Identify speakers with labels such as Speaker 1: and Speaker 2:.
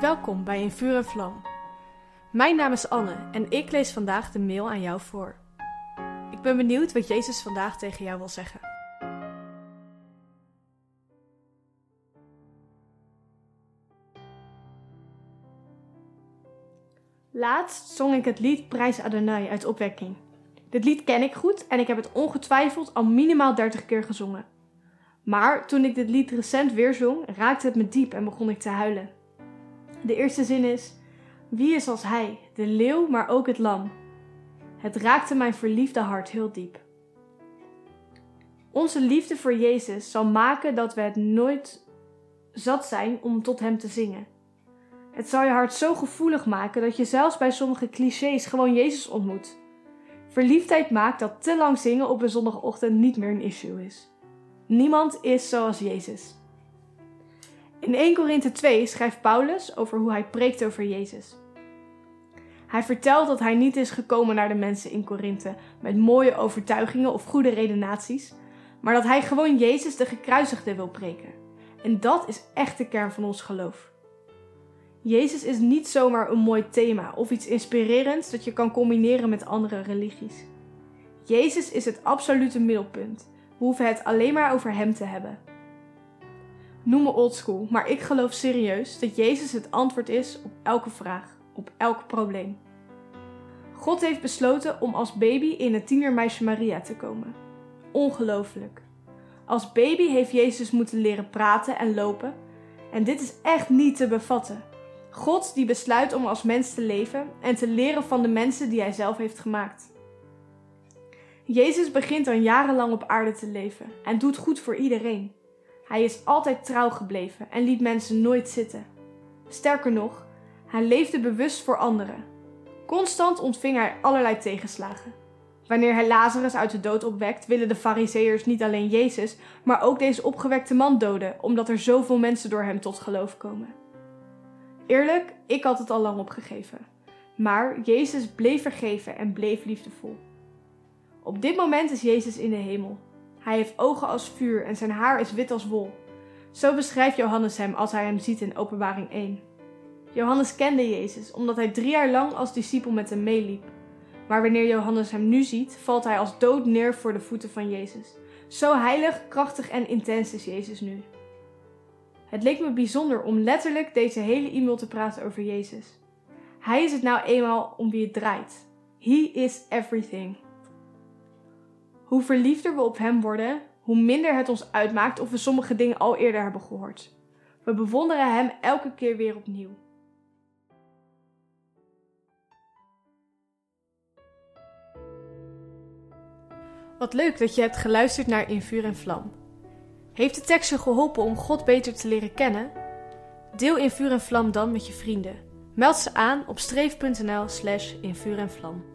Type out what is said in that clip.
Speaker 1: Welkom bij In Vuur en Vlam. Mijn naam is Anne en ik lees vandaag de mail aan jou voor. Ik ben benieuwd wat Jezus vandaag tegen jou wil zeggen. Laatst zong ik het lied Prijs Adonai uit Opwekking. Dit lied ken ik goed en ik heb het ongetwijfeld al minimaal 30 keer gezongen. Maar toen ik dit lied recent weer zong, raakte het me diep en begon ik te huilen. De eerste zin is: Wie is als hij, de leeuw, maar ook het lam? Het raakte mijn verliefde hart heel diep. Onze liefde voor Jezus zal maken dat we het nooit zat zijn om tot Hem te zingen. Het zal je hart zo gevoelig maken dat je zelfs bij sommige clichés gewoon Jezus ontmoet. Verliefdheid maakt dat te lang zingen op een zondagochtend niet meer een issue is. Niemand is zoals Jezus. In 1 Korinthe 2 schrijft Paulus over hoe hij preekt over Jezus. Hij vertelt dat hij niet is gekomen naar de mensen in Korinthe met mooie overtuigingen of goede redenaties, maar dat hij gewoon Jezus de gekruisigde wil preken. En dat is echt de kern van ons geloof. Jezus is niet zomaar een mooi thema of iets inspirerends dat je kan combineren met andere religies. Jezus is het absolute middelpunt. We hoeven het alleen maar over Hem te hebben. Noem me oldschool, maar ik geloof serieus dat Jezus het antwoord is op elke vraag, op elk probleem. God heeft besloten om als baby in het tienermeisje Maria te komen. Ongelooflijk. Als baby heeft Jezus moeten leren praten en lopen. En dit is echt niet te bevatten. God die besluit om als mens te leven en te leren van de mensen die hij zelf heeft gemaakt. Jezus begint dan jarenlang op aarde te leven en doet goed voor iedereen. Hij is altijd trouw gebleven en liet mensen nooit zitten. Sterker nog, hij leefde bewust voor anderen. Constant ontving hij allerlei tegenslagen. Wanneer hij Lazarus uit de dood opwekt, willen de Fariseërs niet alleen Jezus, maar ook deze opgewekte man doden, omdat er zoveel mensen door hem tot geloof komen. Eerlijk, ik had het al lang opgegeven. Maar Jezus bleef vergeven en bleef liefdevol. Op dit moment is Jezus in de hemel. Hij heeft ogen als vuur en zijn haar is wit als wol. Zo beschrijft Johannes hem als hij hem ziet in Openbaring 1. Johannes kende Jezus omdat hij drie jaar lang als discipel met hem meeliep. Maar wanneer Johannes hem nu ziet, valt hij als dood neer voor de voeten van Jezus. Zo heilig, krachtig en intens is Jezus nu. Het leek me bijzonder om letterlijk deze hele e-mail te praten over Jezus. Hij is het nou eenmaal om wie het draait. He is everything. Hoe verliefder we op Hem worden, hoe minder het ons uitmaakt of we sommige dingen al eerder hebben gehoord. We bewonderen Hem elke keer weer opnieuw. Wat leuk dat je hebt geluisterd naar In Vuur en Vlam. Heeft de tekst je geholpen om God beter te leren kennen? Deel In Vuur en Vlam dan met je vrienden. Meld ze aan op streef.nl slash in vuur en vlam.